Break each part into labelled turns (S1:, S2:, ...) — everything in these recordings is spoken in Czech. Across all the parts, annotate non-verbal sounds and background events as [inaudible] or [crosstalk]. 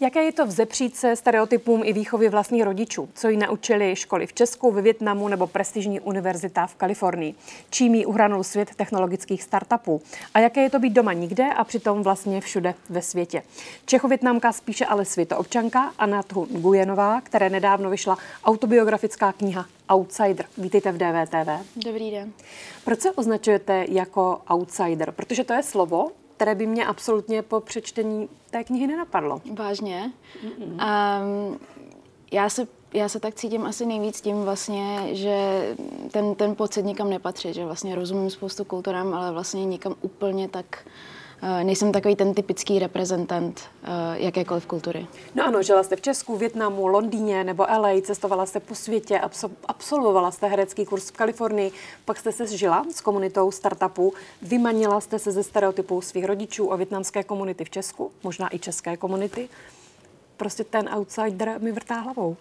S1: Jaké je to vzepřít se stereotypům i výchově vlastních rodičů? Co jí naučili školy v Česku, ve Větnamu nebo prestižní univerzita v Kalifornii? Čím jí uhranul svět technologických startupů? A jaké je to být doma nikde a přitom vlastně všude ve světě? Čechovětnamka spíše ale světoobčanka Anna Nguyenová, které nedávno vyšla autobiografická kniha Outsider. Vítejte v DVTV.
S2: Dobrý den.
S1: Proč se označujete jako outsider? Protože to je slovo, které by mě absolutně po přečtení té knihy nenapadlo.
S2: Vážně? Um, já se já se tak cítím asi nejvíc tím vlastně, že ten, ten pocit nikam nepatří, že vlastně rozumím spoustu kulturám, ale vlastně nikam úplně tak uh, nejsem takový ten typický reprezentant uh, jakékoliv kultury.
S1: No ano, žila jste v Česku, Větnamu, Londýně nebo LA, cestovala jste po světě, absolvovala jste herecký kurz v Kalifornii, pak jste se žila s komunitou startupů, vymanila jste se ze stereotypů svých rodičů o větnamské komunity v Česku, možná i české komunity. Prostě ten outsider mi vrtá hlavou.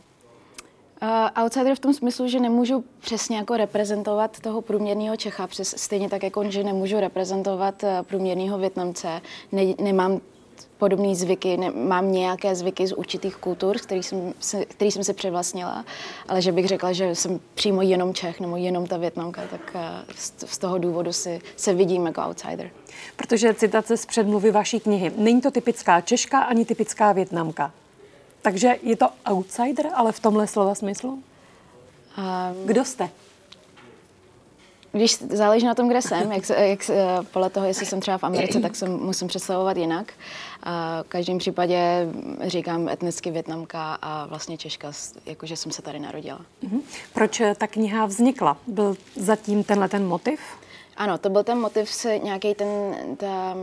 S2: Uh, outsider v tom smyslu, že nemůžu přesně jako reprezentovat toho průměrného Čecha, přes, stejně tak jako, že nemůžu reprezentovat uh, průměrného Větnamce. Ne, nemám podobné zvyky, ne, mám nějaké zvyky z určitých kultur, který jsem, se, který jsem se převlastnila, ale že bych řekla, že jsem přímo jenom Čech nebo jenom ta Větnamka, tak z, z toho důvodu si, se vidím jako outsider.
S1: Protože citace z předmluvy vaší knihy. Není to typická Češka ani typická Větnamka. Takže je to outsider, ale v tomhle slova smyslu? Um, Kdo jste?
S2: Když záleží na tom, kde jsem, jak, jak, podle toho, jestli jsem třeba v Americe, tak se musím představovat jinak. A v každém případě říkám etnicky větnamka a vlastně Češka, jakože jsem se tady narodila.
S1: Mhm. Proč ta kniha vznikla? Byl zatím tenhle ten motiv?
S2: Ano, to byl ten motiv se nějaký ten, ta,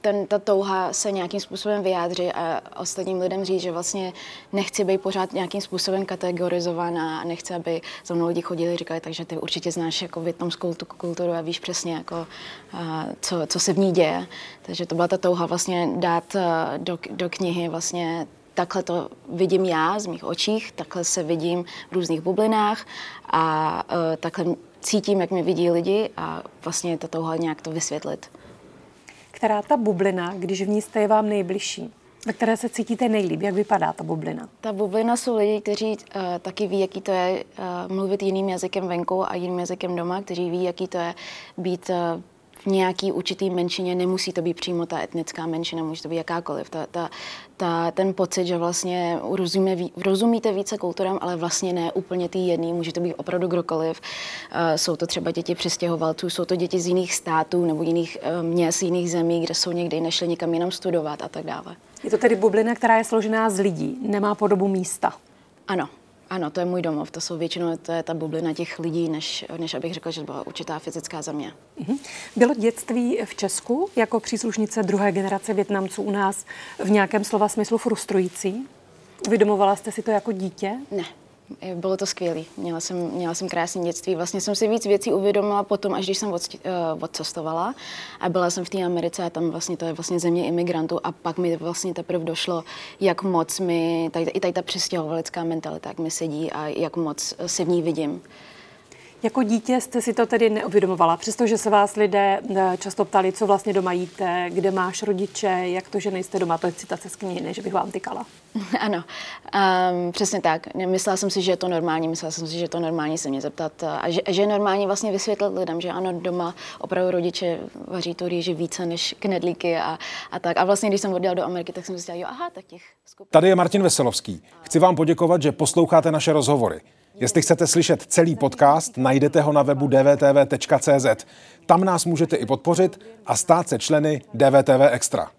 S2: ten, ta touha se nějakým způsobem vyjádřit a ostatním lidem říct, že vlastně nechci být pořád nějakým způsobem kategorizovaná a nechci, aby za mnou lidi chodili a říkali, takže ty určitě znáš jako větnamskou kulturu a víš přesně, jako, co, co se v ní děje. Takže to byla ta touha vlastně dát do, do knihy vlastně takhle to vidím já z mých očích, takhle se vidím v různých bublinách a uh, takhle cítím, jak mě vidí lidi a vlastně to touha nějak to vysvětlit.
S1: Která ta bublina, když v ní jste, je vám nejbližší? Ve které se cítíte nejlíp? Jak vypadá ta bublina?
S2: Ta bublina jsou lidi, kteří uh, taky ví, jaký to je uh, mluvit jiným jazykem venku a jiným jazykem doma, kteří ví, jaký to je být uh, nějaký určitý menšině, nemusí to být přímo ta etnická menšina, může to být jakákoliv. Ta, ta, ta, ten pocit, že vlastně rozumí, rozumíte více kulturám, ale vlastně ne úplně ty jedný, může to být opravdu kdokoliv. Uh, jsou to třeba děti přistěhovalců, jsou to děti z jiných států nebo jiných uh, měst, jiných zemí, kde jsou někdy nešli někam jinam studovat a tak dále.
S1: Je to tedy bublina, která je složená z lidí, nemá podobu místa.
S2: Ano, ano, to je můj domov. To jsou většinou to je ta bublina těch lidí, než, než abych řekla, že to byla určitá fyzická země.
S1: Mm-hmm. Bylo dětství v Česku jako příslušnice druhé generace Větnamců u nás v nějakém slova smyslu frustrující? Uvědomovala jste si to jako dítě?
S2: Ne, bylo to skvělé. Měla jsem, měla jsem krásné dětství. Vlastně jsem si víc věcí uvědomila potom, až když jsem uh, odcestovala a byla jsem v té Americe a tam vlastně to je vlastně země imigrantů a pak mi vlastně teprve došlo, jak moc mi, tady, i tady ta přistěhovalická mentalita, jak mi sedí a jak moc si v ní vidím.
S1: Jako dítě jste si to tedy neuvědomovala, přestože se vás lidé eh, často ptali, co vlastně doma jíte, kde máš rodiče, jak to, že nejste doma. To je citace z knihy, že bych vám tykala. [laughs]
S2: Ano, um, přesně tak. Myslela jsem si, že je to normální, myslela jsem si, že je to normální se mě zeptat a že, že je normální vlastně vysvětlit lidem, že ano, doma opravdu rodiče vaří to rýži více než knedlíky a, a tak. A vlastně, když jsem odjel do Ameriky, tak jsem si říkala, jo, aha, tak těch
S3: skupin. Tady je Martin Veselovský. Chci vám poděkovat, že posloucháte naše rozhovory. Jestli chcete slyšet celý podcast, najdete ho na webu dvtv.cz. Tam nás můžete i podpořit a stát se členy DVTV Extra.